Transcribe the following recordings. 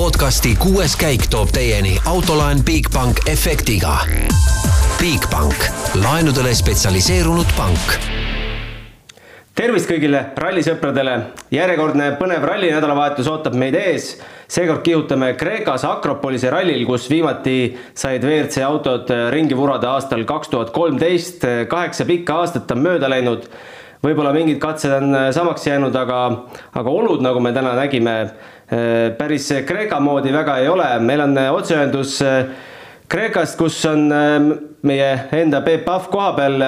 podcasti kuues käik toob teieni autolaen Bigbank efektiga. Bigbank, laenudele spetsialiseerunud pank tervist kõigile rallisõpradele, järjekordne põnev ralli nädalavahetus ootab meid ees. seekord kihutame Kreekas Akropolise rallil, kus viimati said WRC autod ringi vurada aastal kaks tuhat kolmteist. kaheksa pikka aastat on mööda läinud. võib-olla mingid katsed on samaks jäänud, aga, aga olud, nagu me täna nägime, päris Kreeka moodi väga ei ole. meil on otseühendus Kreekast, kus on meie enda Peep Pahv koha peal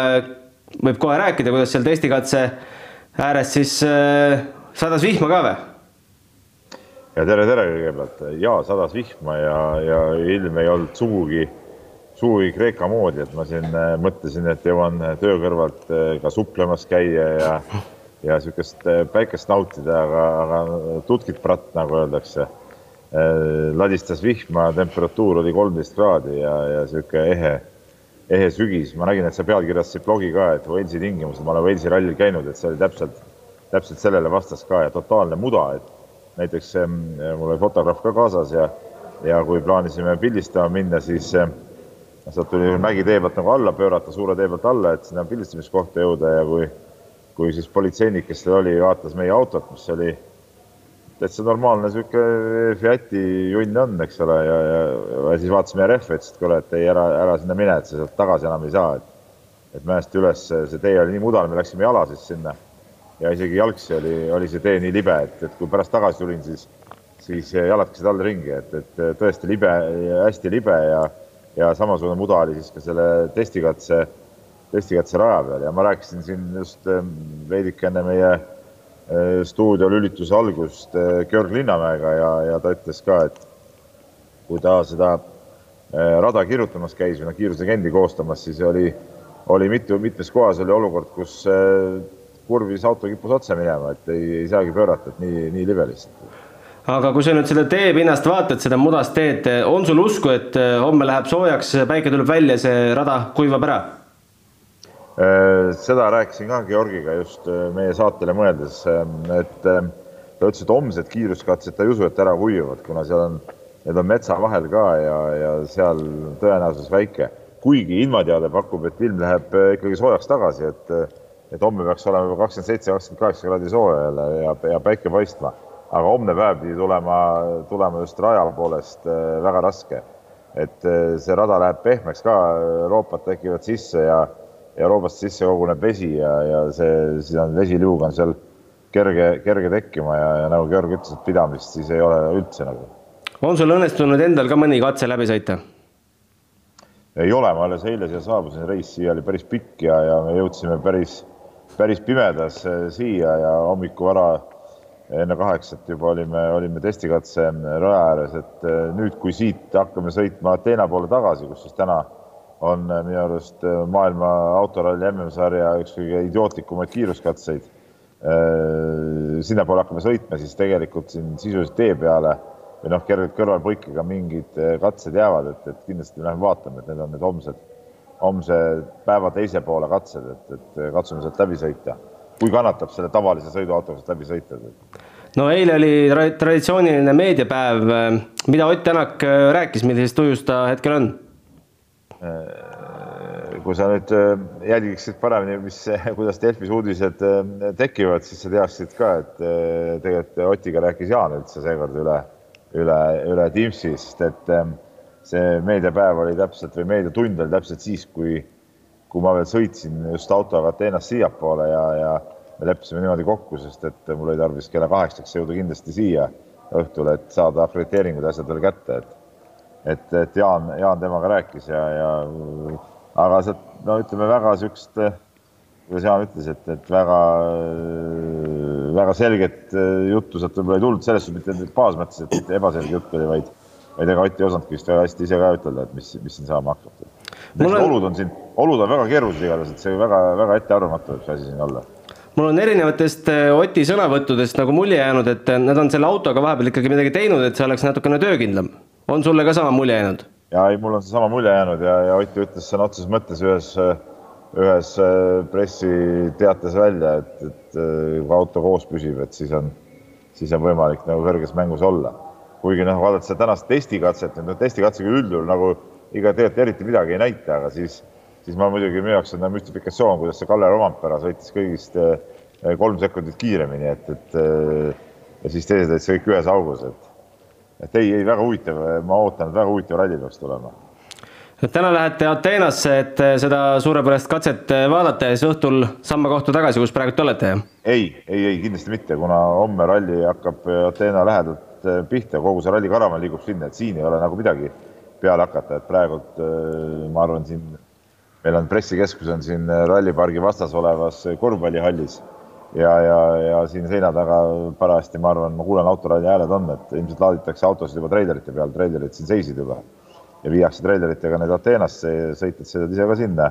võib kohe rääkida, kuidas seal testikatse ääres siis äh, sadas vihma ka või? ja tere, tere kõigepealt ja sadas vihma ja, ja ilm ei olnud sugugi, sugugi Kreeka moodi, et ma siin äh, mõtlesin, et jõuan töö kõrvalt äh, ka suplemas käia ja ja niisugust päikest nautida, aga, aga tutkit pratt, nagu öeldakse. ladistas vihma, temperatuur oli kolmteist kraadi ja, ja niisugune ehe ehe sügis, ma nägin, et sa pealkirjastasid blogi ka, et Walesi tingimused, ma olen Walesi rallil käinud, et see oli täpselt, täpselt sellele vastas ka ja totaalne muda, et näiteks mul oli fotograaf ka kaasas ja, ja kui plaanisime pildistama minna, siis sealt tuli mägi tee pealt nagu alla pöörata, suure tee pealt alla, et sinna pildistamiskohta jõuda ja kui, kui siis politseinik, kes seal oli, vaatas meie autot, mis oli täitsa normaalne sihuke Fiati junn on, eks ole, ja, ja, ja siis vaatasime rehve, ütles, et kuule, et ei, ära, ära sinna mine, et sa sealt tagasi enam ei saa, et et mäest üles, see tee oli nii mudane, me läksime jala siis sinna. Ja isegi jalgsi oli, oli see tee nii libe, et, et kui pärast tagasi tulin, siis, siis jalad käisid all ringi, et, et tõesti libe, hästi libe ja, ja samasugune muda oli siis ka selle testikatse, testikatse raja peal ja ma rääkisin siin just veidike enne meie Äh, stuudio lülituse algust äh, Georg Linnamäega ja, ja ta ütles ka, et kui ta seda äh, rada kirjutamas käis või noh, kiirusegendi koostamas, siis oli, oli mitu, mitmes kohas oli olukord, kus kurvis auto kippus otse minema, et ei, ei saagi pöörata, et nii, nii libe lihtsalt. aga kui sa nüüd seda teepinnast vaatad, seda mudast teed, on sul usku, et homme läheb soojaks, päike tuleb välja, see rada kuivab ära? Äh, seda rääkisin ka Georgiga just äh, meie saatele mõeldes, ähm, et ähm, ta ütles, et homsed kiiruskatsed ta ei usu, et ära kuivavad, kuna seal on, need on metsa vahel ka ja, ja seal tõenäosus väike. kuigi ilmateade pakub, et ilm läheb äh, ikkagi soojaks tagasi, et, et homme peaks olema juba kakskümmend seitse, kakskümmend kaheksa kraadi sooja jälle ja, ja päike paistma. aga homne päev pidi tulema, tulema just raja poolest väga raske. et see rada läheb pehmeks ka, roopad tekivad sisse ja ja roobast sisse koguneb vesi ja, ja see, siis on vesiliug on seal kerge, kerge tekkima ja, ja nagu Georg ütles, et pidamist siis ei ole üldse nagu. on sul õnnestunud endal ka mõni katse läbi sõita? ei ole, ma alles eile siia saabusin, reis siia oli päris pikk ja, ja me jõudsime päris, päris pimedas eh, siia ja hommikul vara enne kaheksat juba olime, olime testikatse raja ääres, et eh, nüüd, kui siit hakkame sõitma Ateena poole tagasi, kus siis täna on äh, minu arust äh, maailma autoralli MM-sarja üks kõige idiootlikumaid kiiruskatseid. Äh, sinnapoole hakkame sõitma, siis tegelikult siin sisuliselt tee peale või noh, kergelt kõrvalpõikega mingid katsed jäävad, et, et kindlasti me läheme vaatame, et need on need homsed, homse päeva teise poole katsed, et, et katsume sealt läbi sõita. kui kannatab selle tavalise sõiduautoga sealt läbi sõita. no eile oli traditsiooniline meediapäev, mida Ott Tänak rääkis, millises tujus ta hetkel on? Äh, kui sa nüüd äh, jälgiksid paremini, mis, kuidas Delfis uudised äh, tekivad, siis sa teaksid ka, et tegelikult Otiga rääkis Jaan üldse seekord üle, üle, üle Teamsi, sest et see meediapäev oli täpselt või meediatund oli täpselt siis, kui, kui ma veel sõitsin just autoga Ateenast siiapoole ja, ja me leppisime niimoodi kokku, sest et mul oli tarvis kella kaheksaks jõuda kindlasti siia õhtul, et saada akrediteeringud ja asjad veel kätte, et et, et Jaan, Jaan temaga rääkis ja, ja aga sealt no ütleme väga siukest, kuidas Jaan ütles, et, et väga, väga selget juttu sealt võib-olla ei tulnud, selles suhtes mitte baasmõttes, et mitte ebaselge jutt oli, vaid, vaid ega Ott ei osanudki vist väga hästi ise ka ütelda, et mis, mis siin saama hakkab. On... olud on siin, olud on väga keerulised igatahes, et see väga-väga ettearvamatu võib see asi siin olla mul on erinevatest Oti sõnavõttudest nagu mulje jäänud, et nad on selle autoga vahepeal ikkagi midagi teinud, et see oleks natukene töökindlam on sulle ka sama mulje jäänud? ja ei, mul on seesama mulje jäänud ja, ja Ott ütles sõna otseses mõttes ühes, ühes äh, pressiteates välja, et, et äh, kui auto koos püsib, et siis on, siis on võimalik nagu kõrges mängus olla. kuigi noh, vaadates seda tänast testikatset, nüüd testikatsega üldjuhul nagu iga tegelikult eriti midagi ei näita, aga siis, siis ma muidugi minu jaoks on müstifikatsioon, kuidas see Kalle Rompera sõitis kõigist kolm sekundit kiiremini, et, et ja siis teised olid kõik ühes augus, et, et ei, ei väga huvitav, ma ootan, et väga huvitav ralli peaks tulema täna lähete Ateenasse, et seda suurepärast katset vaadata ja siis õhtul samma kohta tagasi, kus praegu te olete? ei, ei, ei kindlasti mitte, kuna homme ralli hakkab Ateena lähedalt pihta, kogu see ralli karavan liigub sinna, et siin ei ole nagu midagi peale hakata, et praegult ma arvan, siin meil on pressikeskus on siin rallipargi vastas olevas korvpallihallis ja, ja, ja siin seina taga parajasti, ma arvan, ma kuulen autoralli hääled on, et ilmselt laaditakse autosid juba treilerite peal, treilerid siin seisid juba ja viiakse treileritega need Ateenasse, sõitjad sõidavad ise ka sinna,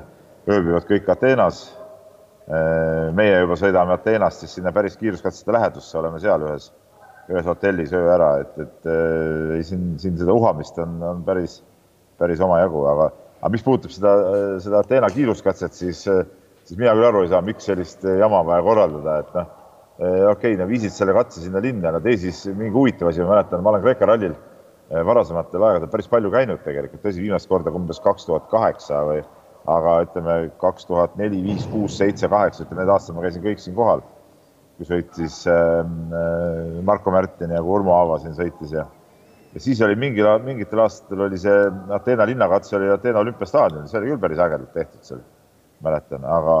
ööbivad kõik Ateenas. meie juba sõidame Ateenast siis sinna päris kiiruskatsete lähedusse, oleme seal ühes, ühes hotellis öö ära, et, et ei siin, siin seda uhamist on, on päris, päris omajagu, aga, aga mis puudutab seda, seda Ateena kiiruskatset, siis siis mina küll aru ei saa, miks sellist jama vaja korraldada, et noh, okei okay,, nad viisid selle katse sinna linna, no tee siis mingi huvitav asi, ma mäletan, ma olen Kreeka rallil varasematel aegadel päris palju käinud tegelikult, tõsi, viimast korda umbes kaks tuhat kaheksa või aga ütleme, kaks tuhat neli, viis, kuus, seitse, kaheksa, ütleme need aastad ma käisin kõik siin kohal, kui sõitis äh, Marko Märtin ja Urmo Aava siin sõitis ja ja siis oli mingil, mingitel aastatel oli see Ateena linnakatse oli Ateena olümpiastaadionil, see oli küll päris ägedalt tehtud seal mäletan, aga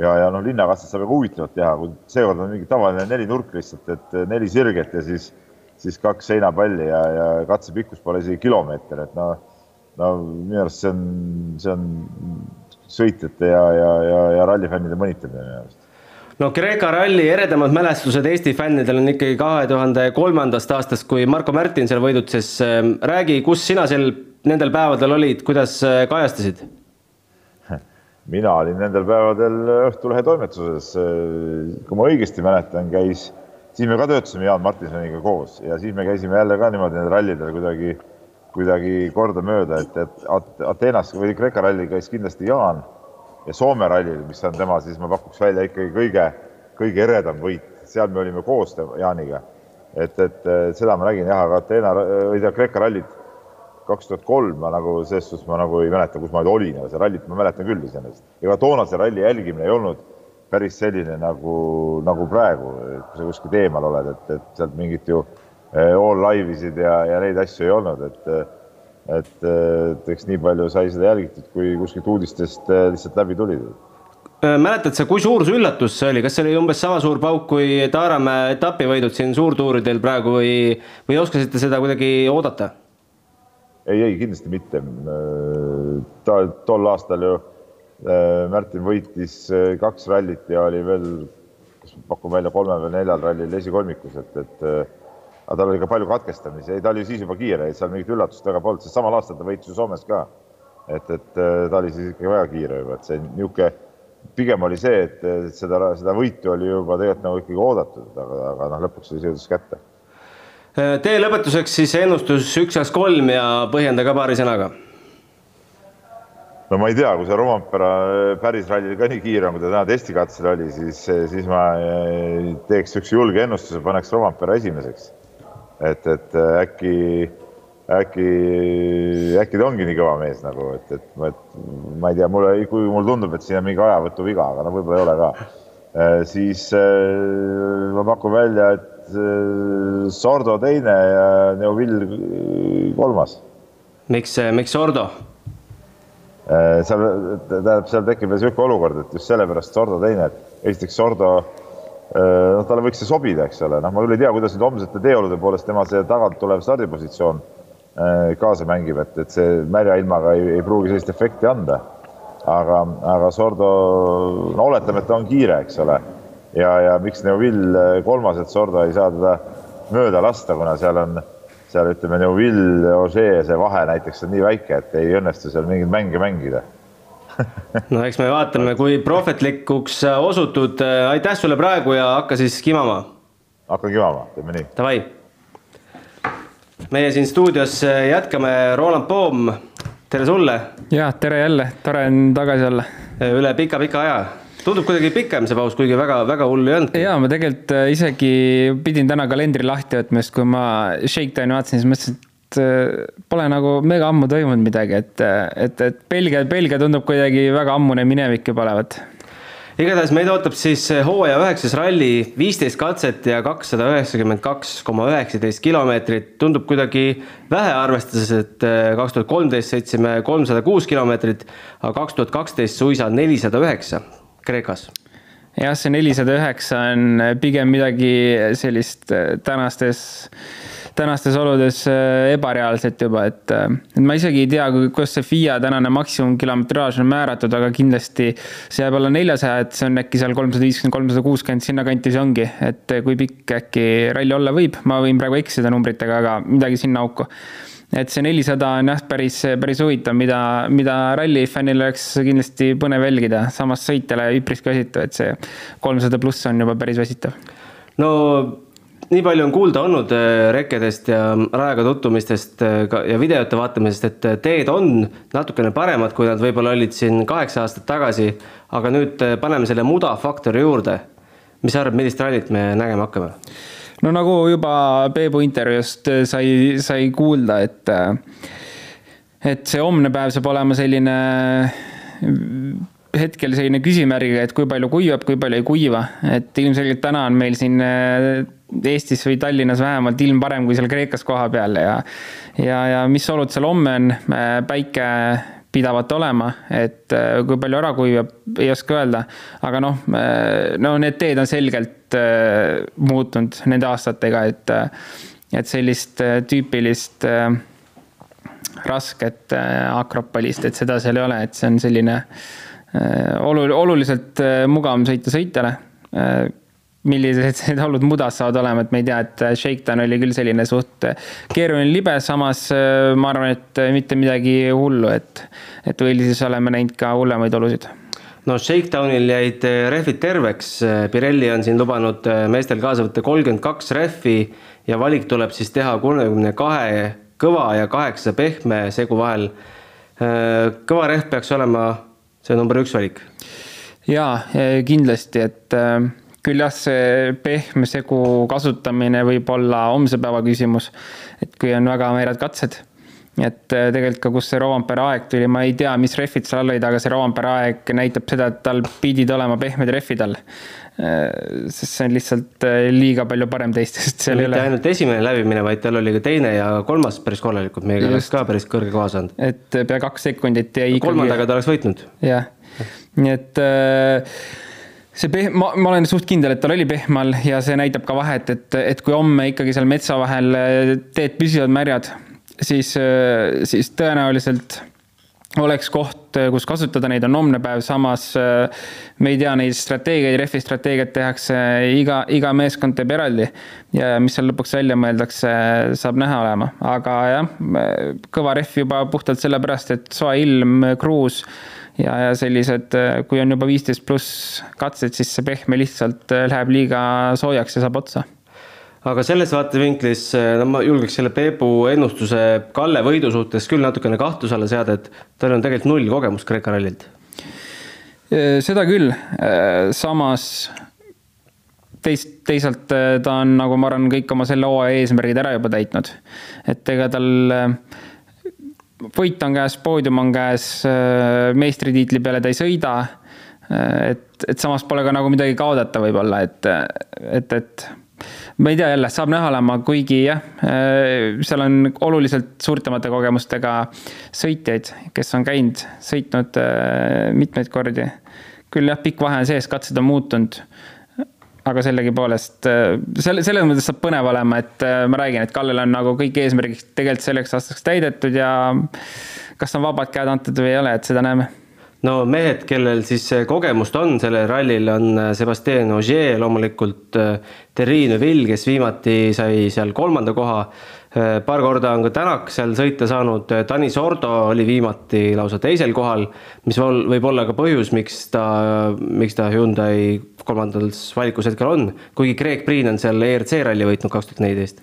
ja, ja noh, linnakatset saab väga huvitavalt teha, kui seekord on mingi tavaline nelinurk lihtsalt, et neli sirget ja siis, siis kaks seinapalli ja, ja katse pikkus pole isegi kilomeeter, et no, no minu arust see on, see on sõitjate ja, ja, ja, ja rallifännide mõnitamine minu arust no Kreeka ralli eredamad mälestused Eesti fännidel on ikkagi kahe tuhande kolmandast aastast, kui Marko Märtin seal võidutses. räägi, kus sina sel, nendel päevadel olid, kuidas kajastasid? Mina olin nendel päevadel Õhtulehe toimetuses, kui ma õigesti mäletan, käis, siis me ka töötasime Jaan Martinsoniga koos ja siis me käisime jälle ka niimoodi nendel rallidel kuidagi, kuidagi kordamööda, et, et Ateenas või Kreeka rallil käis kindlasti Jaan ja Soome rallil, mis on tema, siis ma pakuks välja ikkagi kõige, kõige eredam võit, seal me olime koos Jaaniga. et, et seda ma nägin jah, aga Ateena või Kreeka rallit kaks tuhat kolm ma nagu selles suhtes ma nagu ei mäleta, kus ma olin, aga see rallit ma mäletan küll iseenesest. ega toonase ralli jälgimine ei olnud päris selline nagu, nagu praegu, kui sa kuskilt eemal oled, et, et sealt mingit ju all live isid ja, ja neid asju ei olnud, et et, et eks nii palju sai seda jälgitud, kui kuskilt uudistest lihtsalt läbi tulid mäletad sa, kui suur see üllatus see oli, kas see oli umbes sama suur pauk kui Taaramäe etapivõidud siin suurtuuridel praegu või, või oskasite seda kuidagi oodata? Ei, ei kindlasti mitte. ta tol aastal ju Märtin võitis kaks rallit ja oli veel, kas pakun välja kolmel või neljal rallil esikolmikus, et, et aga tal oli ka palju katkestamisi, ei ta oli siis juba kiire, seal mingit üllatust väga polnud, sest samal aastal ta võitis ju Soomes ka. et, et ta oli siis ikkagi väga kiire juba, et see niisugune, pigem oli see, et seda, seda võitu oli juba tegelikult nagu ikkagi oodatud, aga, aga noh, lõpuks see jõudis kätte tee lõpetuseks siis ennustus üks kaks kolm ja põhjenda ka paari sõnaga. no ma ei tea, kui see Rompera päris rallil ka nii kiire kui ta täna testikatsel oli, siis, siis ma teeks niisuguse julge ennustuse, paneks Rompera esimeseks. et, et äkki, äkki, äkki ta ongi nii kõva mees nagu, et, et, et ma ei tea, mulle, kui mulle tundub, et siin on mingi ajavõtuviga, aga no võib-olla ei ole ka, siis ma pakun välja, et Äh, Sordo teine ja Neuvill kolmas. miks, miks Sordo? Äh, seal, tähendab, seal tekib niisugune olukord, et just sellepärast Sordo teine, et esiteks Sordo äh, noh, talle võiks see sobida, eks ole, noh, ma küll ei tea, kuidas nüüd homsete teeolude poolest tema see tagant tulev stardipositsioon kaasa mängib, et, et see märja ilmaga ei, ei pruugi sellist efekti anda. aga, aga Sordo, no oletame, et ta on kiire, eks ole ja, ja miks Neuvill eh, kolmas, et Sordo ei saa teda mööda lasta, kuna seal on, seal ütleme, Neuvill, Ožee, see vahe näiteks on nii väike, et ei õnnestu seal mingeid mänge mängida no eks me vaatame, kui prohvetlikuks osutud. aitäh sulle praegu ja hakka siis kimama. hakkan kimama, teeme nii. Davai. meie siin stuudios jätkame, Roland Poom, tere sulle. ja tere jälle, tore on tagasi olla. üle pika-pika aja tundub kuidagi pikem see paus, kuigi väga, väga hullu ei olnud. ja ma tegelikult äh, isegi pidin täna kalendri lahti võtma, sest kui ma Shakedowni vaatasin, siis mõtlesin, et äh, pole nagu mega ammu toimunud midagi, et, et, et Belgia, Belgia tundub kuidagi väga ammune minevik juba olevat igatahes meid ootab siis hooaja üheksas ralli, viisteist katset ja kakssada üheksakümmend kaks koma üheksateist kilomeetrit. tundub kuidagi vähe, arvestades, et äh, kaks tuhat kolmteist sõitsime kolmsada kuus kilomeetrit, aga kaks tuhat kaksteist suisa nelisada üheksa Kreekas? Jah, see nelisada üheksa on pigem midagi sellist äh, tänastes tänastes oludes äh, ebareaalset juba, et, äh, et ma isegi ei tea, kuidas see FIA tänane maksimumkilometraaž on määratud, aga kindlasti see jääb alla neljasaja, et see on äkki seal kolmsada viiskümmend, kolmsada kuuskümmend, sinnakanti see ongi, et kui pikk äkki ralli olla võib, ma võin praegu eksida numbritega, aga midagi sinna auku et see nelisada on jah, päris, päris huvitav, mida, mida rallifännil oleks kindlasti põnev jälgida, samas sõitjale üpris väsitav, et see kolmsada pluss on juba päris väsitav. no nii palju on kuulda olnud äh, rekkedest ja rajaga tutvumistest äh, ja videote vaatamisest, et äh, teed on natukene paremad, kui nad võib-olla olid siin kaheksa aastat tagasi. aga nüüd paneme selle muda faktori juurde. mis sa arvad, millist rallit me nägema hakkame? No nagu juba Peebu intervjuust sai, sai kuulda, et, et see homne päev saab olema selline hetkel selline küsimärgiga, et kui palju kuivab, kui palju ei kuiva, et ilmselgelt täna on meil siin Eestis või Tallinnas vähemalt ilm parem kui seal Kreekas koha peal ja ja, ja mis olud seal homme on, päike pidavat olema, et äh, kui palju ära kuivab, ei oska öelda. aga noh, äh, no need teed on selgelt äh, muutunud nende aastatega, et, et sellist tüüpilist rasket akropolist, et seda seal ei ole, et see on selline olu-, oluliselt mugavam sõita sõitjale millised need olud mudas saavad olema, et me ei tea, et Shakedown oli küll selline suht keeruline libe, samas äh, ma arvan, et mitte midagi hullu, et, et võis oleme näinud ka hullemaid olusid no Shakedownil jäid äh, rehvid terveks, Pirelli on siin lubanud äh, meestel kaasa võtta kolmkümmend kaks rehvi ja valik tuleb siis teha kolmekümne kahe kõva ja kaheksa pehme segu vahel. kõva rehv peaks olema see number üks valik. jaa, kindlasti, et küll jah, see pehme segu kasutamine võib olla homse päeva küsimus. et kui on väga meeled katsed. et äh, tegelikult ka, kus see Rovanpera aeg tuli, ma ei tea, mis rehvid seal all olid, aga see Rovanpera aeg näitab seda, et tal pidid olema pehmed rehvid all. Äh, sest see on lihtsalt äh, liiga palju parem teistest. mitte ole... ainult esimene läbimine, vaid tal oli ka teine ja kolmas päris korralikult, meiega oleks ka päris kõrge koha saanud. et pea kaks sekundit jäi ikkagi. kolmandaga ta oleks võitnud. jah, nii et äh, see peh-, ma, ma olen suht kindel, et tal oli pehmal ja see näitab ka vahet, et, et kui homme ikkagi seal metsa vahel äh, teed püsivad märjad, siis, äh, siis tõenäoliselt oleks koht, äh, kus kasutada neid, on homne päev, samas me ei tea neid strateegiaid, rehvi strateegiat tehakse, iga, iga meeskond teeb eraldi. ja mis seal lõpuks välja mõeldakse, saab näha olema, aga jah, kõva rehv juba puhtalt sellepärast, et soe ilm, kruus ja, ja sellised, kui on juba viisteist pluss katsed, siis see pehme lihtsalt äh, läheb liiga soojaks ja saab otsa aga selles vaatevinklis, äh, no ma julgeks selle Peebu ennustuse Kalle võidu suhtes küll natukene kahtluse alla seada, et tal on tegelikult null kogemust Kreeka rallilt. Äh, seda küll, samas teist, teisalt ta on, nagu ma arvan, kõik oma selle hooaja eesmärgid ära juba täitnud. et ega tal võit on käes, poodium on käes, äh, meistritiitli peale ta ei sõida. Äh, et, et samas pole ka nagu midagi kaotada võib-olla, et, et, et ma ei tea, jälle saab näha olema, kuigi jah, äh, seal on oluliselt suurtemate kogemustega sõitjaid, kes on käinud, sõitnud mitmeid kordi. küll jah, pikk vahe on sees, katsed on muutunud aga sellegipoolest äh, selle, selles mõttes saab põnev olema, et äh, ma räägin, et Kallel on nagu kõik eesmärgid tegelikult selleks aastaks täidetud ja kas on vabad käed antud või ei ole, et seda näeme. No mehed, kellel siis kogemust on sellel rallil, on äh, Sebastian Ogier, loomulikult Terri Neuville, kes viimati sai seal kolmanda koha paar korda on ka Tänak seal sõita saanud, äh, Tanis Ordo oli viimati lausa teisel kohal, mis võib olla ka põhjus, miks ta, miks ta Hyundai kolmandas valikus hetkel on, kuigi Craig Priin on seal ERC ralli võitnud kaks tuhat neliteist.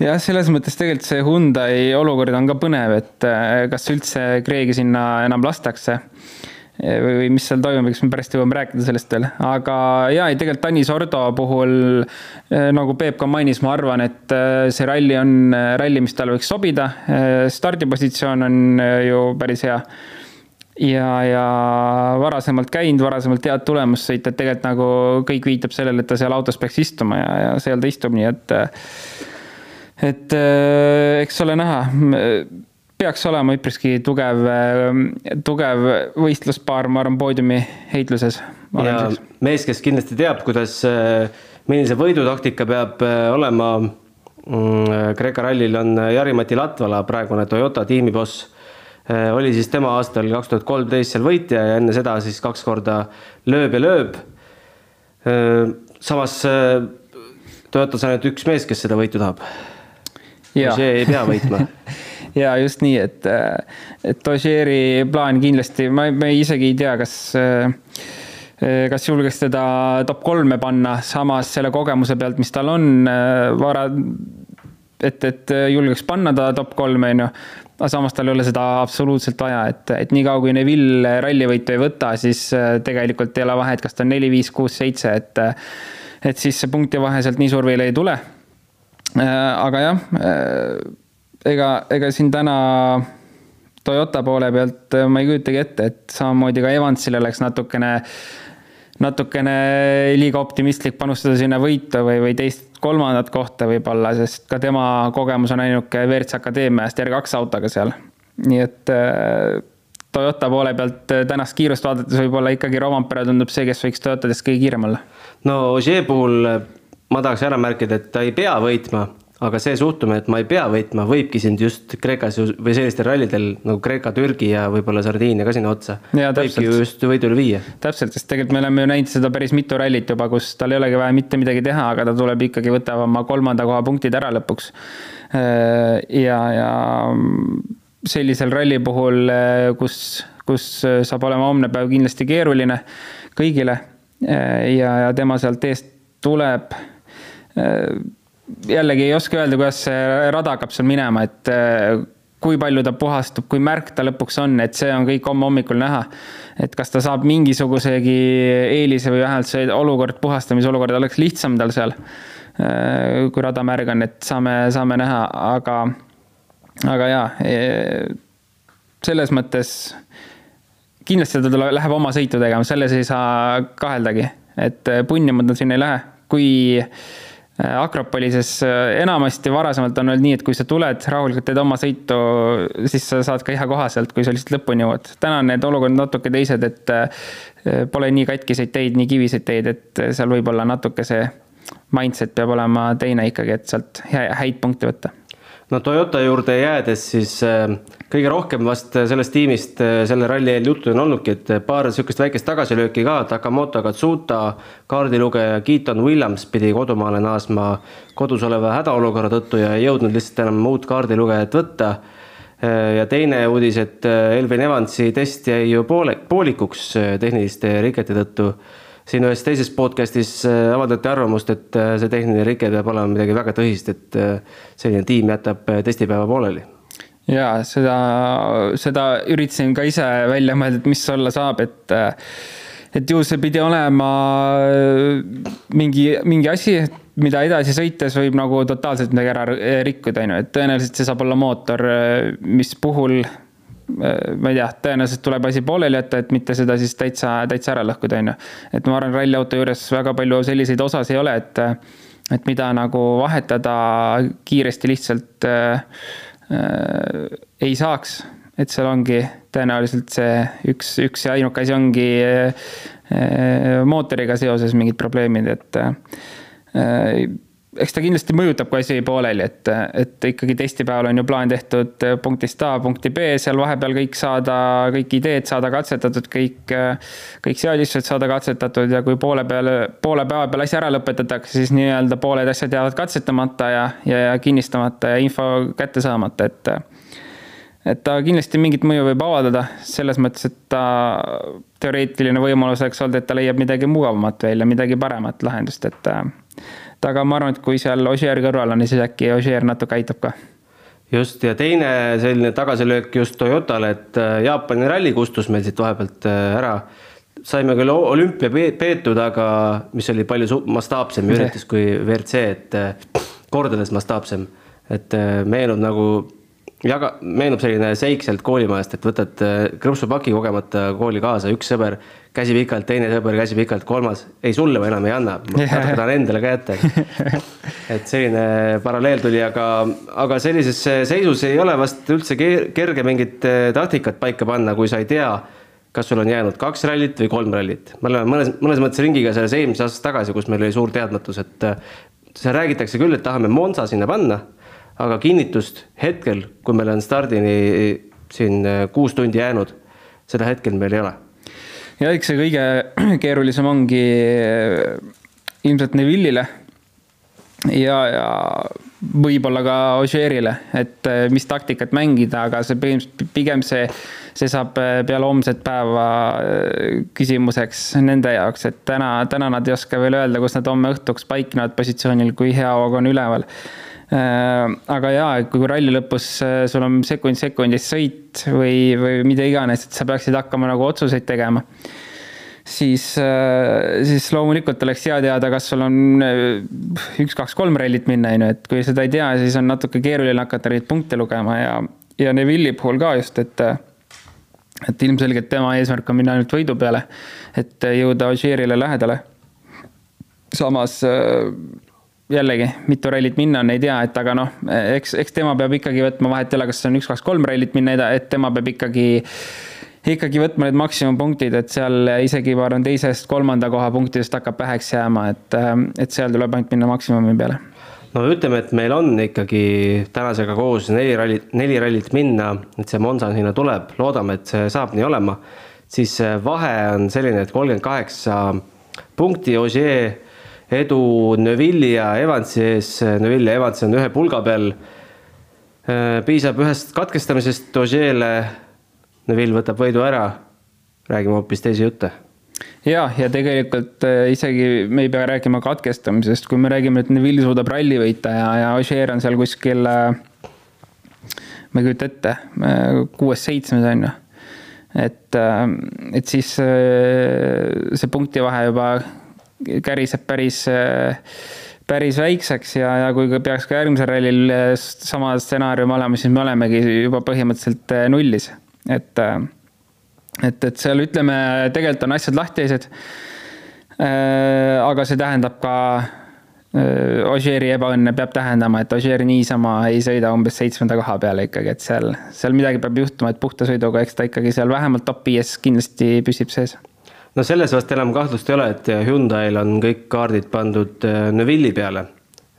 Jah, selles mõttes tegelikult see Hyundai olukord on ka põnev, et äh, kas üldse Craig'i sinna enam lastakse. Või, mis seal toimub, eks me pärast jõuame rääkida sellest veel, aga jaa, ei tegelikult Tanis Ordo puhul nagu Peep ka mainis, ma arvan, et see ralli on ralli, mis talle võiks sobida. stardipositsioon on ju päris hea. Ja, ja varasemalt käinud, varasemalt head tulemust sõita, et tegelikult nagu kõik viitab sellele, et ta seal autos peaks istuma ja, ja seal ta istub, nii et et eks ole näha peaks olema üpriski tugev, tugev võistluspaar, ma arvan, poodiumi heitluses. ja mees, kes kindlasti teab, kuidas, millise võidutaktika peab äh, olema mm, Kreeka rallil on Jari-Mati Latvala, praegune Toyota tiimiboss. Äh, oli siis tema aastal kaks tuhat kolmteist seal võitja ja enne seda siis kaks korda lööb ja lööb. Äh, samas Toyotas ainult üks mees, kes seda võitu tahab. see ei pea võitma ja just nii, et, et Ožeeri plaan kindlasti, ma, ma isegi ei tea, kas kas julgeks teda top kolme panna, samas selle kogemuse pealt, mis tal on vara, et, et julgeks panna ta top kolme, on ju. aga samas tal ei ole seda absoluutselt vaja, et, et niikaua kui Neville rallivõitu ei võta, siis tegelikult ei ole vahet, kas ta on neli, viis, kuus, seitse, et et siis see punktivahe sealt nii suur veel ei tule. aga jah ega, ega siin täna Toyota poole pealt ma ei kujutagi ette, et samamoodi ka Evansil oleks natukene, natukene liiga optimistlik panustada sinna võitu või, või teist-kolmandat kohta võib-olla, sest ka tema kogemus on ainuke WRC Akadeemiast R2 autoga seal. nii et äh, Toyota poole pealt tänast kiirust vaadates võib-olla ikkagi Rovampere tundub see, kes võiks Toyotadest kõige kiirem olla. no Ogier puhul ma tahaks ära märkida, et ta ei pea võitma aga see suhtumine, et ma ei pea võitma, võibki sind just Kreekas või sellistel rallidel nagu Kreeka, Türgi ja võib-olla Sardiinia ka sinna otsa. võibki ju just võidule viia. täpselt, sest tegelikult me oleme ju näinud seda päris mitu rallit juba, kus tal ei olegi vaja mitte midagi teha, aga ta tuleb ikkagi, võtab oma kolmanda koha punktid ära lõpuks. Äh, ja, ja sellisel ralli puhul, äh, kus, kus saab olema homne päev kindlasti keeruline kõigile äh, ja, ja tema sealt eest tuleb jällegi ei oska öelda, kuidas see rada hakkab seal minema, et äh, kui palju ta puhastub, kui märk ta lõpuks on, et see on kõik homme hommikul näha. et kas ta saab mingisugusegi eelise või vähemalt see olukord, puhastamisolukord oleks lihtsam tal seal. Äh, kui rada märg on, et saame, saame näha, aga, aga jaa, e, selles mõttes kindlasti ta tuleb, läheb oma sõitu tegema, selles ei saa kaheldagi, et punnima ta sinna ei lähe, kui Äh, Akropolises äh, enamasti varasemalt on olnud nii, et kui sa tuled rahulikult, teed oma sõitu, siis sa saad ka hea koha sealt, kui sa lihtsalt lõpuni jõuad. täna on need olukorrad natuke teised, et äh, pole nii katkiseid teid, nii kiviseid teid, et seal võib-olla natuke see mindset peab olema teine ikkagi, et sealt häid punkte võtta no Toyota juurde jäädes, siis äh, kõige rohkem vast sellest tiimist äh, selle ralli eel juttu on olnudki, et paar niisugust väikest tagasilööki ka, Takamoto Katsuta, kaardilugeja Keaton Williams pidi kodumaale naasma kodus oleva hädaolukorra tõttu ja ei jõudnud lihtsalt enam uut kaardilugejat võtta. Äh, ja teine uudis, et Elvin Evansi test jäi ju poole, poolikuks tehniliste rikete tõttu siin ühes teises podcast'is äh, avaldati arvamust, et äh, see tehniline rike peab olema midagi väga tõsist, et äh, selline tiim jätab testipäeva pooleli. ja seda, seda üritasin ka ise välja mõelda, et mis olla saab, et et ju see pidi olema mingi, mingi asi, mida edasi sõites võib nagu totaalselt midagi ära rikkuda, on ju, et tõenäoliselt see saab olla mootor, mis puhul ma ei tea, tõenäoliselt tuleb asi pooleli jätta, et mitte seda siis täitsa, täitsa ära lõhkuda, on ju. et ma arvan, ralliauto juures väga palju selliseid osasid ei ole, et, et mida nagu vahetada kiiresti lihtsalt äh, äh, ei saaks. et seal ongi tõenäoliselt see üks, üks ja ainuke asi ongi äh, mootoriga seoses mingid probleemid, et äh, eks ta kindlasti mõjutab, kui asi pooleli, et, et ikkagi testipäeval on ju plaan tehtud punktist A punkti B, seal vahepeal kõik saada, kõik ideed saada katsetatud, kõik, kõik seadistused saada katsetatud ja kui poole peal, poole päeva peal asi ära lõpetatakse, siis nii-öelda pooled asjad jäävad katsetamata ja, ja, ja kinnistamata ja info kätte saamata, et et ta kindlasti mingit mõju võib avaldada, selles mõttes, et ta teoreetiline võimalus oleks olnud, et ta leiab midagi mugavamat välja, midagi paremat lahendust, et aga ma arvan, et kui seal Ožeer kõrval on, siis äkki Ožeer natuke aitab ka. just ja teine selline tagasilöök just Toyotale, et äh, Jaapani ralli kustus meil siit vahepealt äh, ära. saime küll olümpia peetud, aga mis oli palju mastaapsem üritus kui WRC, et kordades mastaapsem, et meenub nagu jaga, meenub selline seik sealt koolimajast, et võtad krõpsupaki kogemata kooli kaasa, üks sõber käsi pikalt, teine sõber käsi pikalt, kolmas ei sulle ma enam ei anna, natuke tahan endale ka jätta. et selline paralleel tuli, aga, aga sellises seisus ei ole vast üldse kerge mingit eh, taktikat paika panna, kui sa ei tea, kas sul on jäänud kaks rallit või kolm rallit. me oleme mõnes, mõnes mõttes ringiga selles eelmises aastas tagasi, kus meil oli suur teadmatus, et seal räägitakse küll, et tahame Monza sinna panna, aga kinnitust hetkel, kui meil on stardini siin eh, kuus tundi jäänud, seda hetkel meil ei ole. Ja eks see kõige keerulisem ongi äh, ilmselt Neville'ile ja, ja võib-olla ka Ožeerile, et äh, mis taktikat mängida, aga see pigem see, see saab äh, peale homset päeva küsimuseks nende jaoks, et täna, täna nad ei oska veel öelda, kus nad homme õhtuks paiknevad positsioonil, kui hea hoog on üleval. Äh, aga jaa, kui ralli lõpus äh, sul on sekund sekundist sõit või, või mida iganes, et sa peaksid hakkama nagu otsuseid tegema, siis, äh, siis loomulikult oleks hea teada, kas sul on üks, kaks, kolm rallit minna, on ju, et kui seda ei tea, siis on natuke keeruline hakata neid punkte lugema ja, ja Neville'i puhul ka just, et et ilmselgelt tema eesmärk on minna ainult võidu peale, et jõuda Ožeerile lähedale. samas jällegi, mitu rallit minna on, ei tea, et aga noh, eks, eks tema peab ikkagi võtma, vahet ei ole, kas on üks, kaks, kolm rallit minna, et tema peab ikkagi, ikkagi võtma need maksimumpunktid, et seal isegi ma arvan, teisest kolmanda koha punktidest hakkab väheks jääma, et, et seal tuleb ainult minna maksimumi peale. no ütleme, et meil on ikkagi tänasega koos neli rallit, neli rallit minna, et see Monza sinna tuleb, loodame, et see saab nii olema, siis vahe on selline, et kolmkümmend kaheksa punkti Ogier edu Neville'i ja Evansi ees, Neville ja Evans on ühe pulga peal. Äh, piisab ühest katkestamisest Ožeele, Neville võtab võidu ära, räägime hoopis teisi jutte. Ja, ja tegelikult äh, isegi me ei pea rääkima katkestamisest, kui me räägime, et Neville suudab ralli võita ja, ja Ožeer on seal kuskil, äh, ma ei kujuta ette, kuues-seitsmes on ju. et, et siis see punktivahe juba käriseb päris, päris väikseks ja, ja kui peaks ka järgmisel rallil sama stsenaarium olema, siis me olemegi juba põhimõtteliselt eh, nullis. et, et, et seal ütleme, tegelikult on asjad lahtised. Aga see tähendab ka Ožeeri ebaõnne peab tähendama, et Ožeer niisama ei sõida umbes seitsmenda koha peale ikkagi, et seal, seal midagi peab juhtuma, et puhta sõiduga, eks ta ikkagi seal vähemalt top viies kindlasti püsib sees no selles vast enam kahtlust ei ole, et Hyundai'l on kõik kaardid pandud äh, Neville'i peale.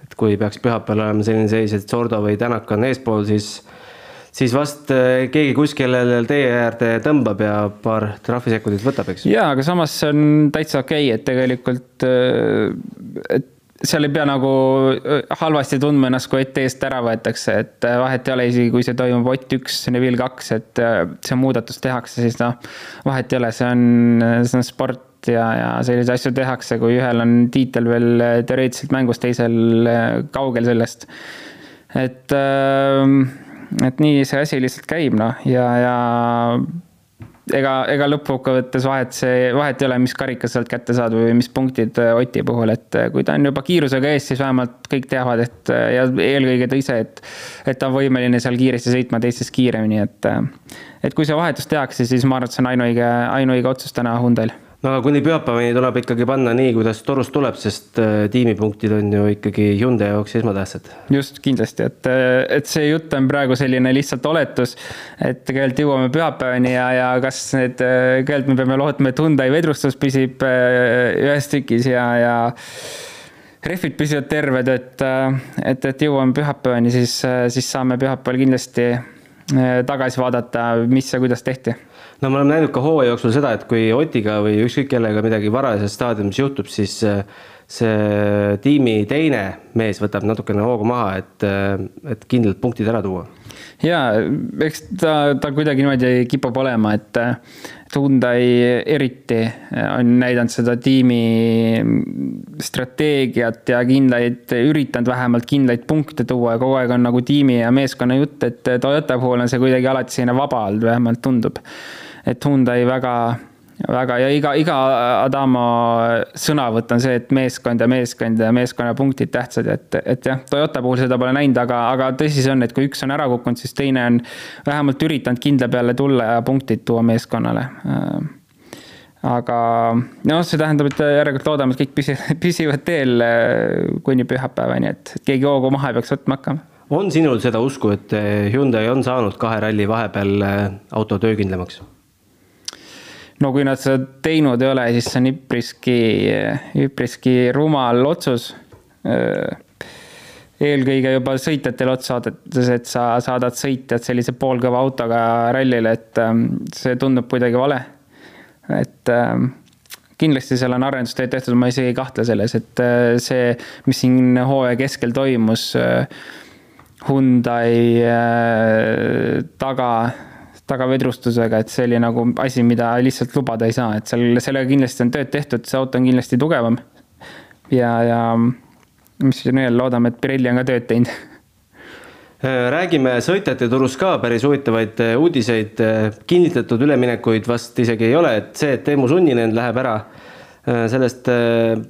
et kui peaks pühapäeval olema selline seis, et Sordo või Tänak on eespool, siis, siis vast äh, keegi kuskil tee äärde tõmbab ja paar trahvisekundit võtab, eks. jaa, aga samas see on täitsa okei okay,, et tegelikult, äh, et seal ei pea nagu halvasti tundma ennast, kui Ott eest ära võetakse, et vahet ei ole isegi, kui see toimub Ott üks, Neville kaks, et see muudatus tehakse, siis noh, vahet ei ole, see on, see on sport ja, ja selliseid asju tehakse, kui ühel on tiitel veel teoreetiliselt mängus, teisel kaugel sellest. et, et nii see asi lihtsalt käib, noh, ja, ja ega, ega lõppkokkuvõttes vahet see, vahet ei ole, mis karika sealt kätte saad või mis punktid äh, Oti puhul, et äh, kui ta on juba kiirusega ees, siis vähemalt kõik teavad, et äh, ja eelkõige ta ise, et, et ta on võimeline seal kiiresti sõitma teistest kiiremini, et, et kui see vahetus tehakse, siis ma arvan, et see on ainuõige, ainuõige otsus täna Hyundai'l aga kuni pühapäevani tuleb ikkagi panna nii, kuidas torust tuleb, sest äh, tiimipunktid on ju ikkagi Hyundai jaoks esmatähtsad. just, kindlasti, et, äh, et see jutt on praegu selline lihtsalt oletus, et tegelikult jõuame pühapäevani ja, ja kas need, äh, tegelikult me peame lootma, et Hyundai vedrustus püsib ühes tükis ja, ja rehvid püsivad terved, et, et, et jõuame pühapäevani, siis, siis saame pühapäeval kindlasti tagasi vaadata, mis ja kuidas tehti? No me oleme näinud ka hooaja jooksul seda, et kui Otiga või ükskõik kellega midagi varajases staadiumis juhtub, siis äh, see tiimi teine mees võtab natukene hoogu maha, et, äh, et kindlalt punktid ära tuua ja eks ta, ta kuidagi niimoodi kipub olema, et, et Hyundai eriti on näidanud seda tiimi strateegiat ja kindlaid, üritanud vähemalt kindlaid punkte tuua ja kogu aeg on nagu tiimi ja meeskonna jutt, et Toyota puhul on see kuidagi alati selline vaba olnud, vähemalt tundub. et Hyundai väga väga ja iga, iga Adamo sõnavõtt on see, et meeskond ja meeskond ja meeskonna punktid tähtsad, et, et jah, Toyota puhul seda pole näinud, aga, aga tõsi see on, et kui üks on ära kukkunud, siis teine on vähemalt üritanud kindla peale tulla ja punktid tuua meeskonnale. aga noh, see tähendab, et järelikult loodame, et kõik püsi-, püsivad teel kuni pühapäevani, et keegi hoogu maha ei peaks võtma hakkama on sinul seda usku, et Hyundai on saanud kahe ralli vahepeal auto töökindlamaks? No kui nad seda teinud ei ole, siis see on üpriski, üpriski rumal otsus. eelkõige juba sõitjatele otsa vaadates, et sa saadad sõitjad sellise poolkõva autoga rallile, et ähm, see tundub kuidagi vale. et ähm, kindlasti seal on arendustööd tehtud, ma isegi ei kahtle selles, et äh, see, mis siin hooaja keskel toimus äh, Hyundai äh, taga tagavedrustusega, et see oli nagu asi, mida lihtsalt lubada ei saa, et seal, sellega kindlasti on tööd tehtud, see auto on kindlasti tugevam. ja, ja mis siin veel, loodame, et Pirelli on ka tööd teinud räägime sõitjate turust ka päris huvitavaid äh, uudiseid. Äh, kinnitatud üleminekuid vast isegi ei ole, et see, et Teemu Sunninen läheb ära, äh, sellest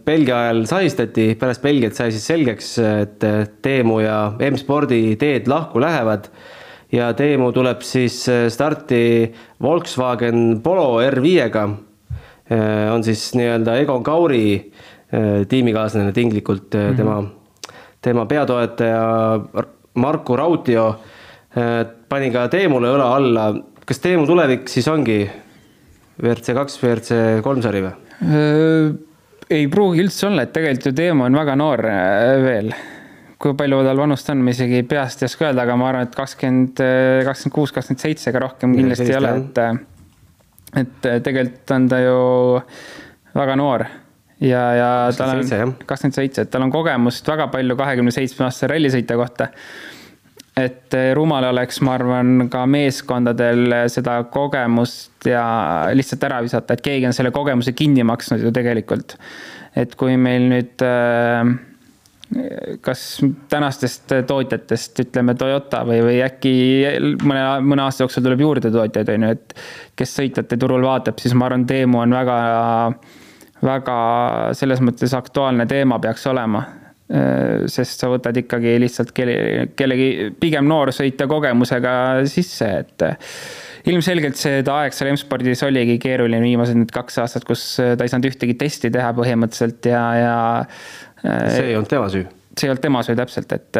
Belgia ajal sahistati, pärast Belgiat sai siis selgeks, et Teemu ja M-spordi teed lahku lähevad ja Teemu tuleb siis äh, starti Volkswagen Polo R5-ga. Äh, on siis nii-öelda Egon Kauri äh, tiimikaaslane tinglikult mm, -hmm. tema, tema peatoetaja Marku Rautio pani ka Teemule õla alla. kas Teemu tulevik siis ongi WRC kaks, WRC kolm sari või? ei pruugi üldse olla, et tegelikult ju Teemu on väga noor veel kui palju tal vanust on, ma isegi peast ei oska öelda, aga ma arvan, et kakskümmend, kakskümmend kuus, kakskümmend seitse, ega rohkem kindlasti ei ole, et et tegelikult on ta ju väga noor ja, ja tal on kakskümmend seitse, et tal on kogemust väga palju kahekümne seitsme aastase rallisõitja kohta. et rumal oleks, ma arvan, ka meeskondadel seda kogemust ja lihtsalt ära visata, et keegi on selle kogemuse kinni maksnud ju tegelikult. et kui meil nüüd äh, kas tänastest tootjatest, ütleme Toyota või, või äkki mõne, mõne aasta jooksul tuleb juurde tootjaid, on ju, et kes sõitjate turul vaatab, siis ma arvan, Teemu on väga, väga selles mõttes aktuaalne teema peaks olema. sest sa võtad ikkagi lihtsalt kelle, kellegi pigem noorsõitja kogemusega sisse, et ilmselgelt seda aeg seal M-spordis oligi keeruline viimased need kaks aastat, kus ta ei saanud ühtegi testi teha põhimõtteliselt ja, ja see ei olnud tema süü? see ei olnud tema süü täpselt, et,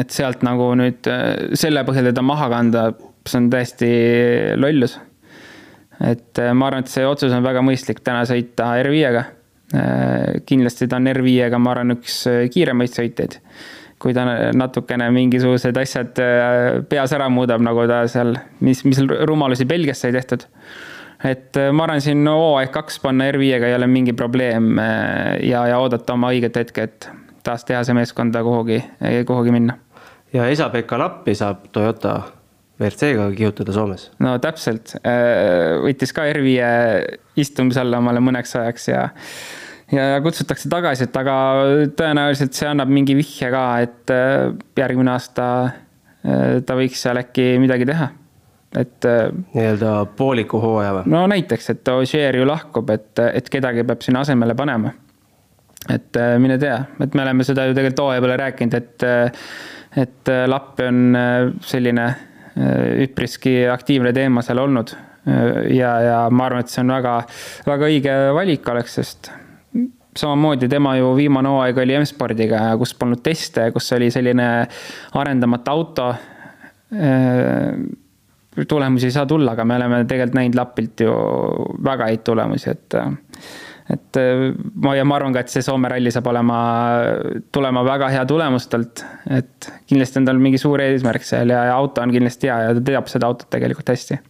et sealt nagu nüüd selle põhjal teda maha kanda, see on täiesti lollus. et ma arvan, et see otsus on väga mõistlik täna sõita R5-ga. kindlasti ta on R5-ga, ma arvan, üks kiiremaid sõitjaid. kui ta natukene mingisugused asjad peas ära muudab, nagu ta seal, mis, mis rumalusi Belgias sai tehtud et äh, ma arvan, siin hooaeg kaks panna R5-ga ei ole mingi probleem äh, ja, ja oodata oma õiget hetke, et taas teha see meeskonda kuhugi, kuhugi minna. ja Esa-Pekka Lappi saab Toyota WRC-ga kihutada Soomes. no täpselt, äh, võttis ka R5 istumise alla omale mõneks ajaks ja ja kutsutakse tagasi, et aga tõenäoliselt see annab mingi vihje ka, et järgmine aasta ta võiks seal äkki midagi teha et. Äh, nii-öelda pooliku hooaja või? no näiteks, et Ožeer ju lahkub, et, et kedagi peab sinna asemele panema. et äh, mine tea, et me oleme seda ju tegelikult hooaja peale rääkinud, et, äh, et Lapp on selline üpriski aktiivne teema seal olnud. ja, ja ma arvan, et see on väga, väga õige valik oleks, sest samamoodi tema ju viimane hooaeg oli M-spordiga, kus polnud teste, kus oli selline arendamata auto tulemusi ei saa tulla, aga me oleme tegelikult näinud Lapilt ju väga häid tulemusi, et et ma ja ma arvan ka, et see Soome ralli saab olema, tulema väga hea tulemus talt, et kindlasti on tal mingi suur eesmärk seal ja, ja auto on kindlasti hea ja ta teab seda autot tegelikult hästi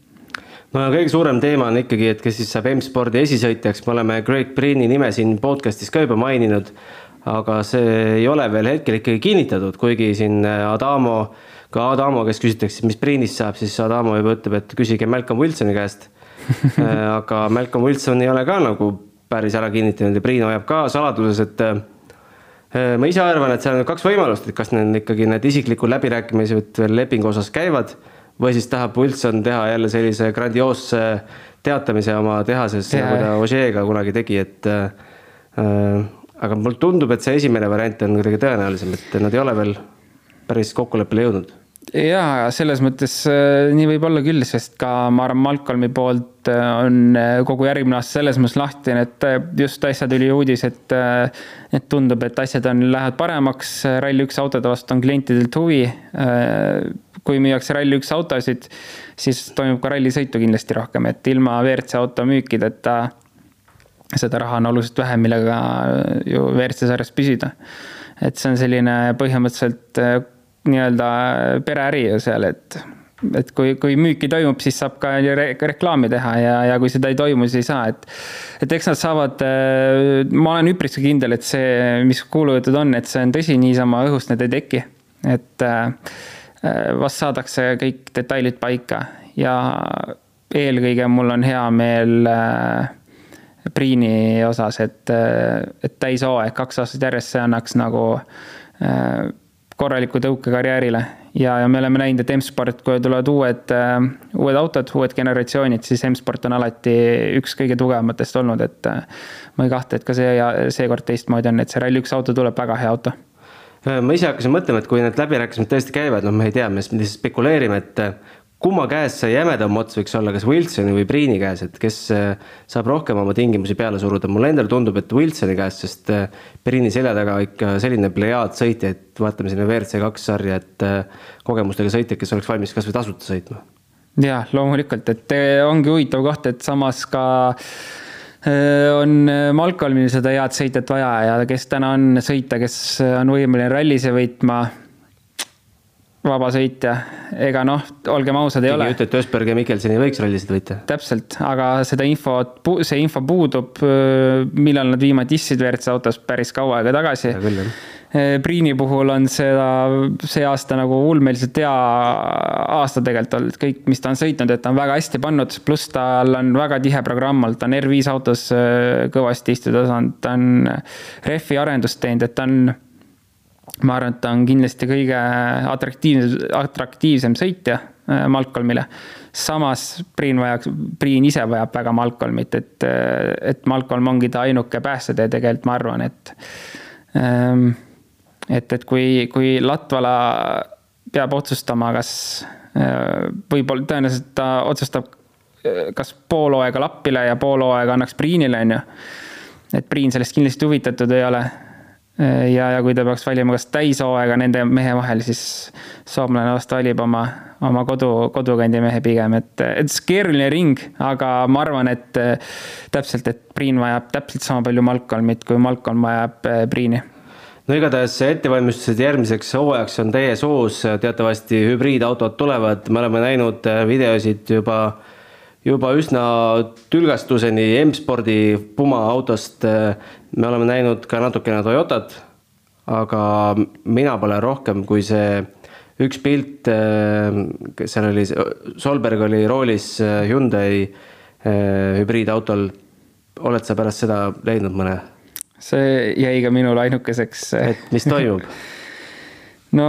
no kõige suurem teema on ikkagi, et kes siis saab M-spordi esisõitjaks, me oleme Greg Priini nime siin podcast'is ka juba maininud. aga see ei ole veel hetkel ikkagi kinnitatud, kuigi siin Adamo, ka Adamo, kes küsitakse, mis Priinist saab, siis Adamo juba ütleb, et küsige Malcolm Wilsoni käest. Aga Malcolm Wilson ei ole ka nagu päris ära kinnitanud ja Priin hoiab ka saladuses, et äh, ma ise arvan, et seal on kaks võimalust, et kas need ikkagi need isiklikud läbirääkimised lepingu osas käivad või siis tahab Wilson teha jälle sellise grandioosse teatamise oma tehases, nagu ta Ožeega kunagi tegi, et äh, aga mulle tundub, et see esimene variant on kuidagi tõenäolisem, et nad ei ole veel päris kokkuleppele jõudnud jaa, selles mõttes äh, nii võib olla küll, sest ka ma arvan, Malcolmi poolt äh, on äh, kogu järgmine aasta selles mõttes lahtine, et just äsja tuli uudis, et, et tundub, et asjad on, lähevad paremaks, Rally1 autode vastu on klientidelt huvi. kui müüakse Rally1 autosid, siis toimub ka rallisõitu kindlasti rohkem, et ilma WRC auto müükideta seda raha on oluliselt vähem, millega ju WRC sarjas püsida. et see on selline põhimõtteliselt nii-öelda pereäri ju seal, et, et kui, kui müüki toimub, siis saab ka re reklaami teha ja, ja kui seda ei toimu, siis ei saa, et. et eks nad saavad, ma olen üpriski kindel, et see, mis kuulujutud on, et see on tõsi, niisama õhust need ei teki. et vast saadakse kõik detailid paika ja eelkõige mul on hea meel Priini osas, et, et täishooaeg kaks aastat järjest, see annaks nagu korraliku tõuke karjäärile. ja, ja me oleme näinud, et M-sport, kui tulevad uued uh,, uued autod, uued generatsioonid, siis M-sport on alati üks kõige tugevamatest olnud, et uh, ma ei kahtle, et ka see ja seekord teistmoodi on, et see Rally1 auto tuleb väga hea auto ma ise hakkasin mõtlema, et kui need läbirääkimised tõesti käivad, noh, me ei tea, me spekuleerime, et kumma käes see jämedam ots võiks olla, kas Wilsoni või Priini käes, et kes äh, saab rohkem oma tingimusi peale suruda, mulle endale tundub, et Wilsoni käes, sest äh, Priini selja taga ikka selline plejaad sõitjaid, vaatame sinna WRC kaks sarja, et äh, kogemustega sõitjaid, kes oleks valmis kasvõi tasuta sõitma. jah, loomulikult, et ongi huvitav koht, et samas ka on Malcolmil seda head sõitjat vaja ja kes täna on sõita, kes on võimeline rallise võitma vabasõitja, ega noh, olgem ausad, ei ole. ütled, et Ösberg ja Mikkelson ei võiks rallisid võita? täpselt, aga seda infot, see info puudub, millal nad viimati istsid WRC autos päris kaua aega tagasi. Priini puhul on seda see aasta nagu ulmeliselt hea aasta tegelikult olnud, kõik, mis ta on sõitnud, et ta on väga hästi pannud, pluss tal on väga tihe programm olnud, ta on R5 autos kõvasti istuda saanud, ta on rehvi arendust teinud, et ta on ma arvan, et ta on kindlasti kõige atraktiivsem, atraktiivsem sõitja äh, Malcolmile. samas Priin vajaks, Priin ise vajab väga Malcolmit, et, äh, et Malcolm ongi ta ainuke päästetee tegelikult, ma arvan, et. Ähm, et, et kui, kui Latvala peab otsustama, kas äh, võib-olla tõenäoliselt ta otsustab, kas pool hooaega Lappile ja pool hooaega annaks Priinile, on ju. et Priin sellest kindlasti huvitatud ei ole ja, ja kui ta peaks valima kas täishooaega nende mehe vahel, siis soomlane vast valib oma, oma kodu, kodukandi mehe pigem, et, et see keeruline ring, aga ma arvan, et täpselt, et Priin vajab täpselt sama palju Malcolmit, kui Malcolm vajab eh, Priini. No igatahes ettevalmistused järgmiseks hooajaks on täies hoos, teatavasti hübriidautod tulevad, me oleme näinud videosid juba juba üsna tülgastuseni M-spordi Puma autost me oleme näinud ka natukene Toyotat, aga mina pole rohkem kui see üks pilt, seal oli, Solberg oli roolis Hyundai hübriidautol. oled sa pärast seda leidnud mõne? see jäi ka minul ainukeseks. et mis toimub no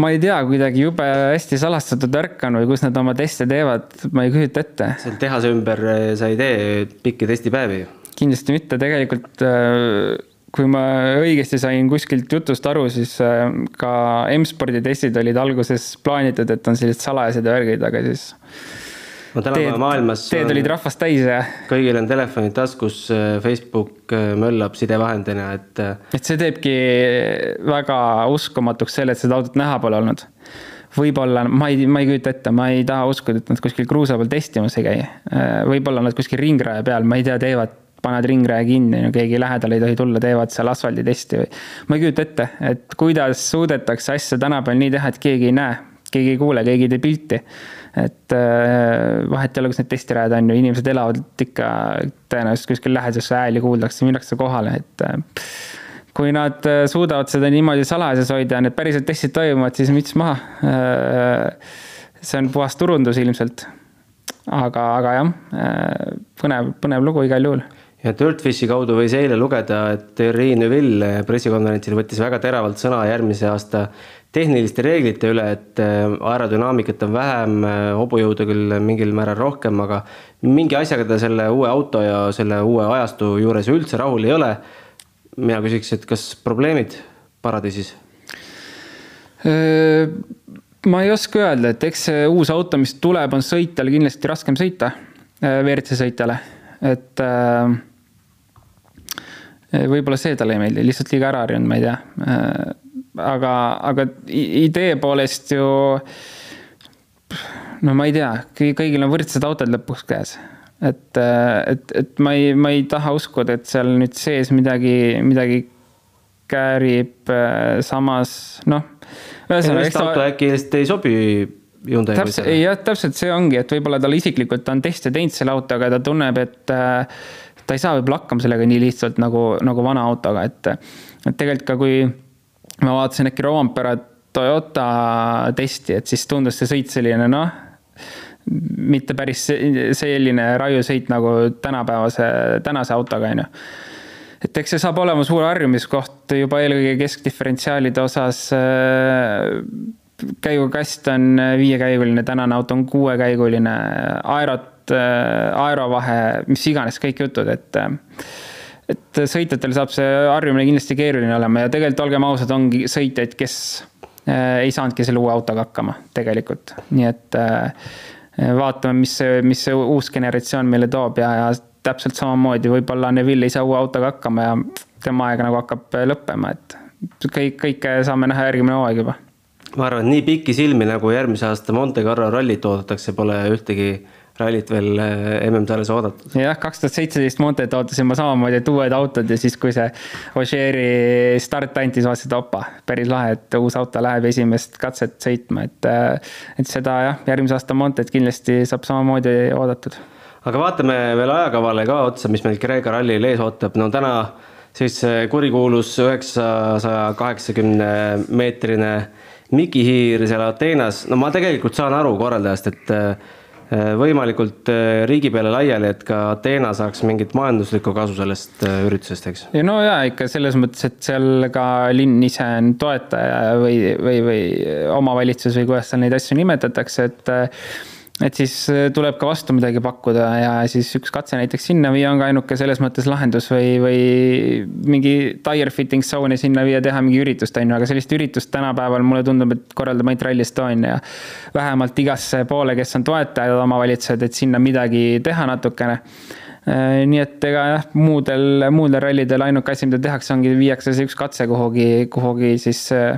ma ei tea, kuidagi jube hästi salastatud värk on või kus nad oma teste teevad, ma ei kujuta ette. seal tehase ümber sa ei tee pikki testipäevi kindlasti mitte, tegelikult äh, kui ma õigesti sain kuskilt jutust aru, siis äh, ka M-spordi testid olid alguses plaanitud, et on sellised salajased värgid, aga siis no tänapäeva maailmas teed olid rahvast täis ja. kõigil on telefonid taskus, äh, Facebook möllab sidevahendina, et. et see teebki väga uskumatuks selle, et seda autot näha pole olnud. võib-olla, ma ei, ma ei kujuta ette, ma ei taha uskuda, et nad kuskil kruusa peal testimas ei käi. võib-olla nad kuskil ringraja peal, ma ei tea, teevad paned ringraja kinni, keegi lähedale ei tohi tulla, teevad seal asfalditesti või. ma ei kujuta ette, et kuidas suudetakse asja tänapäeval nii teha, et keegi ei näe, keegi ei kuule, keegi ei tee pilti. Et äh, vahet ei ole, kus need testirajad on ju, inimesed elavad ikka tõenäoliselt kuskil läheduses hääli kuuldakse, minnakse kohale, et äh, kui nad äh, suudavad seda niimoodi salajas hoida ja need päriselt testid toimuvad, siis müts maha. See on puhas turundus ilmselt. aga, aga jah, põnev, põnev lugu igal juhul ja Dirtfishi kaudu võis eile lugeda, et Thierry Neuville pressikonverentsil võttis väga teravalt sõna järgmise aasta tehniliste reeglite üle, et aerodünaamikat on vähem, hobujõudu küll mingil määral rohkem, aga mingi asjaga ta selle uue auto ja selle uue ajastu juures üldse rahul ei ole mina küsiks, et kas probleemid paradiisis? ma ei oska öelda, et eks see uus auto, mis tuleb, on sõitjal kindlasti raskem sõita, WRC sõitjale, et võib-olla see talle ei meeldi, lihtsalt liiga ära harjunud, ma ei tea. Aga, aga idee poolest ju no ma ei tea, kõigil on võrdsed autod lõpuks käes et, et, et ma ei, ma ei taha uskuda, et seal nüüd sees midagi, midagi käärib, samas noh. ühesõnaga. auto äkki lihtsalt ei sobi Hyundai. täpselt, jah, täpselt see ongi, et võib-olla tal isiklikult on teste teinud selle autoga ja ta tunneb, et ta ei saa võib-olla hakkama sellega nii lihtsalt nagu, nagu vana autoga, et, et tegelikult ka kui ma vaatasin äkki Rompera Toyota testi, et siis tundus see sõit selline noh mitte päris selline raiusõit nagu tänapäevase, tänase autoga, on ju. et eks see saab olema suur harjumiskoht juba eelkõige keskdiferentsiaalide osas. käigukast on viiekäiguline, tänane auto on kuuekäiguline, aerot, aerovahe, mis iganes, kõik jutud, et et sõitjatel saab see harjumine kindlasti keeruline olema ja tegelikult olgem ausad, ongi sõitjaid, kes ei saanudki selle uue autoga hakkama tegelikult, nii et äh, vaatame, mis mis see uus generatsioon meile toob ja, ja täpselt samamoodi võib-olla Neville ei saa uue autoga hakkama ja tema aeg nagu hakkab lõppema, et kõik, kõike saame näha järgmine hooaeg juba. ma arvan, et nii pikki silmi nagu järgmise aasta Monte Carlo rallit oodatakse, pole ühtegi rallit veel eh, MM-sarjas oodatud. jah, kaks tuhat seitseteist Montet ootasin ma samamoodi, et uued autod ja siis, kui see Ožeeri start anti, siis vaatasin, et opa, päris lahe, et uus auto läheb esimest katset sõitma, et. Eh, et seda jah, järgmise aasta Montet kindlasti saab samamoodi oodatud. aga vaatame veel ajakavale ka otsa, mis meil Kreeka rallil ees ootab, no täna siis kurikuulus üheksasaja kaheksakümne meetrine mikihiir seal Ateenas, no ma tegelikult saan aru korraldajast, et Äh, võimalikult äh, riigi peale laiali, et ka Ateena saaks mingit majanduslikku kasu sellest äh, üritusest, eks? ja no jaa, ikka selles mõttes, et seal ka linn ise on toetaja või, või, või omavalitsus või kuidas seal neid asju nimetatakse, et et siis äh, tuleb ka vastu midagi pakkuda ja siis üks katse näiteks sinna viia on ka ainuke selles mõttes lahendus või, või mingi tire fitting zone'i sinna viia, teha mingi üritust, on ju, aga sellist üritust tänapäeval mulle tundub, et korraldab ainult Rally Estonia. vähemalt igasse poole, kes on toetajad, omavalitsused, et sinna midagi teha natukene äh, nii et ega jah, muudel, muudel rallidel ainuke asi, mida tehakse, ongi viiakse see üks katse kuhugi, kuhugi siis äh,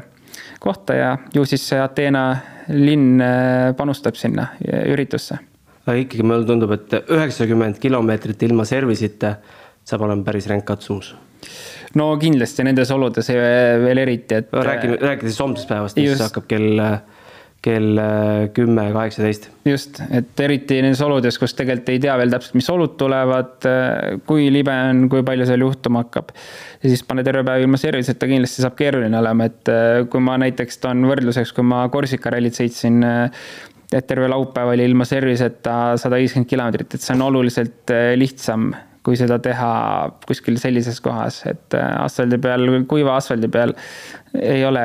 kohta ja ju siis see Ateena linn äh, panustab sinna äh, üritusse. aga ikkagi mulle tundub, et üheksakümmend kilomeetrit ilma service'ita saab olema päris ränk katsumus. no kindlasti nendes oludes veel eriti, et. räägime, rääkides homsest päevast, mis hakkab kell kell äh, kümme, kaheksateist. just, et eriti nendes oludes, kus tegelikult ei tea veel täpselt, mis olud tulevad, äh, kui libe on, kui palju seal juhtuma hakkab. ja siis pane terve päev ilma service'ita, kindlasti saab keeruline olema, et äh, kui ma näiteks toon võrdluseks, kui ma Korsika rallit sõitsin, et terve laupäev oli ilma service'ita sada viiskümmend kilomeetrit, et see on oluliselt lihtsam kui seda teha kuskil sellises kohas, et asfaldi peal, kuiva asfaldi peal ei ole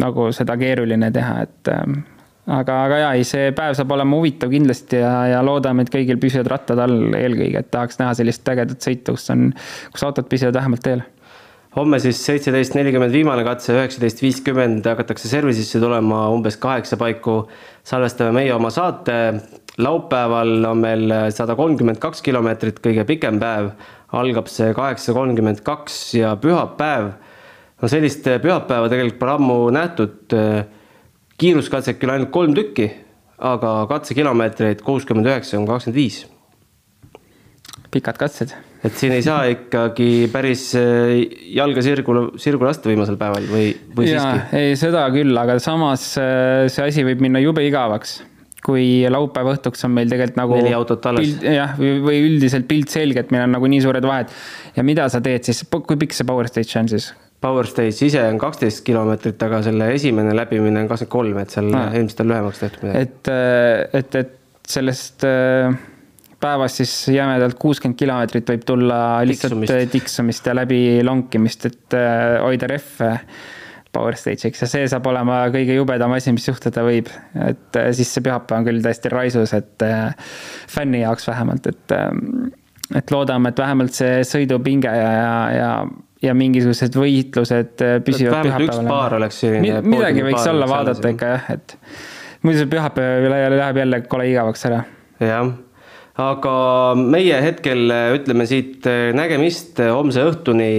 nagu seda keeruline teha, et ähm, aga, aga jaa, ei, see päev saab olema huvitav kindlasti ja, ja loodame, et kõigil püsivad rattad all eelkõige, et tahaks näha sellist ägedat sõitu, kus on, kus autod püsivad vähemalt teel homme siis seitseteist nelikümmend viimane katse, üheksateist viiskümmend hakatakse service'isse tulema umbes kaheksa paiku. salvestame meie oma saate. Laupäeval on meil sada kolmkümmend kaks kilomeetrit, kõige pikem päev. algab see kaheksa kolmkümmend kaks ja pühapäev no sellist eh, pühapäeva tegelikult pole ammu nähtud. Eh, kiiruskatset küll ainult kolm tükki, aga katsekilomeetreid kuuskümmend üheksa koma kakskümmend viis. pikad katsed. et siin ei saa ikkagi päris eh, jalga sirgu, sirgu lasta viimasel päeval või, või ja, siiski? ei, seda küll, aga samas see asi võib minna jube igavaks kui laupäeva õhtuks on meil tegelikult nagu. neli autot alles. jah, või üldiselt pilt selge, et meil on nagu nii suured vahed. ja mida sa teed siis, kui pikk see power stage on siis? Power Stage ise on kaksteist kilomeetrit, aga selle esimene läbimine on kakskümmend kolm, et seal Ah. ilmselt on lühemaks tehtud midagi. et, et, et sellest äh, päevast siis jämedalt kuuskümmend kilomeetrit võib tulla lihtsalt Tiksumist. tiksumist, tiksumist ja läbi lonkimist, et äh, hoida rehve Power Stage'iks ja see saab olema kõige jubedam asi, mis juhtuda võib. et äh, siis see pühapäev on küll täiesti raisus, et äh, fänni jaoks vähemalt, et, et loodame, et vähemalt see sõidupinge ja, ja, ja, ja mingisugused võitlused äh, püsivad vähemalt üks pühapäeval. paar oleks selline Mi- midagi võiks olla vaadata ikka jah, et muidu see pühapäev läheb jälle kole igavaks ära. jah, aga meie hetkel ütleme siit nägemist homse õhtuni.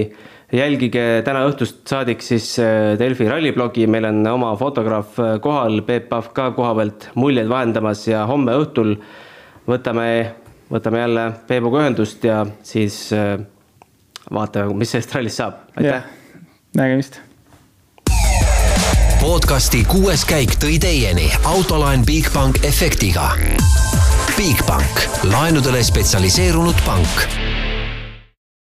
Jälgige täna õhtust saadik siis äh, Delfi ralliblogi, meil on oma fotograaf äh, kohal, Peep Pahv ka koha pealt muljeid vahendamas ja homme õhtul võtame, võtame jälle Peebuga ühendust ja siis äh, vaatame, mis sellest rallist saab. aitäh! nägemist podcasti kuues käik tõi teieni autolaen Bigbank efektiga. Bigbank, laenudele spetsialiseerunud pank